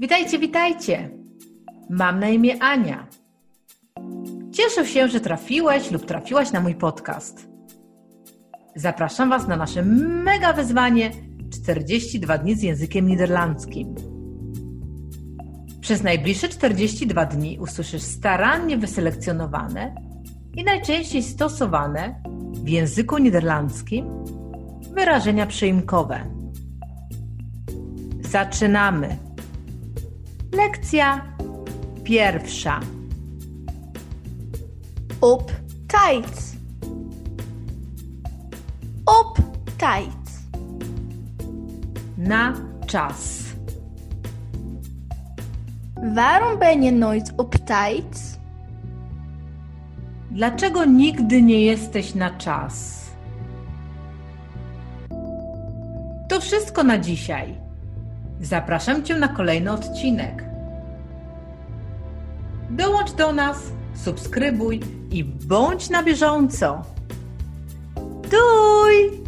Witajcie, witajcie! Mam na imię Ania. Cieszę się, że trafiłeś lub trafiłaś na mój podcast. Zapraszam Was na nasze mega wyzwanie 42 dni z językiem niderlandzkim. Przez najbliższe 42 dni usłyszysz starannie wyselekcjonowane i najczęściej stosowane w języku niderlandzkim wyrażenia przyimkowe. Zaczynamy. Lekcja pierwsza. Op tijd. Op tijd. Na czas. Waarom ben je nooit op tijd? Dlaczego nigdy nie jesteś na czas? To wszystko na dzisiaj. Zapraszam Cię na kolejny odcinek. Dołącz do nas, subskrybuj i bądź na bieżąco. Doei!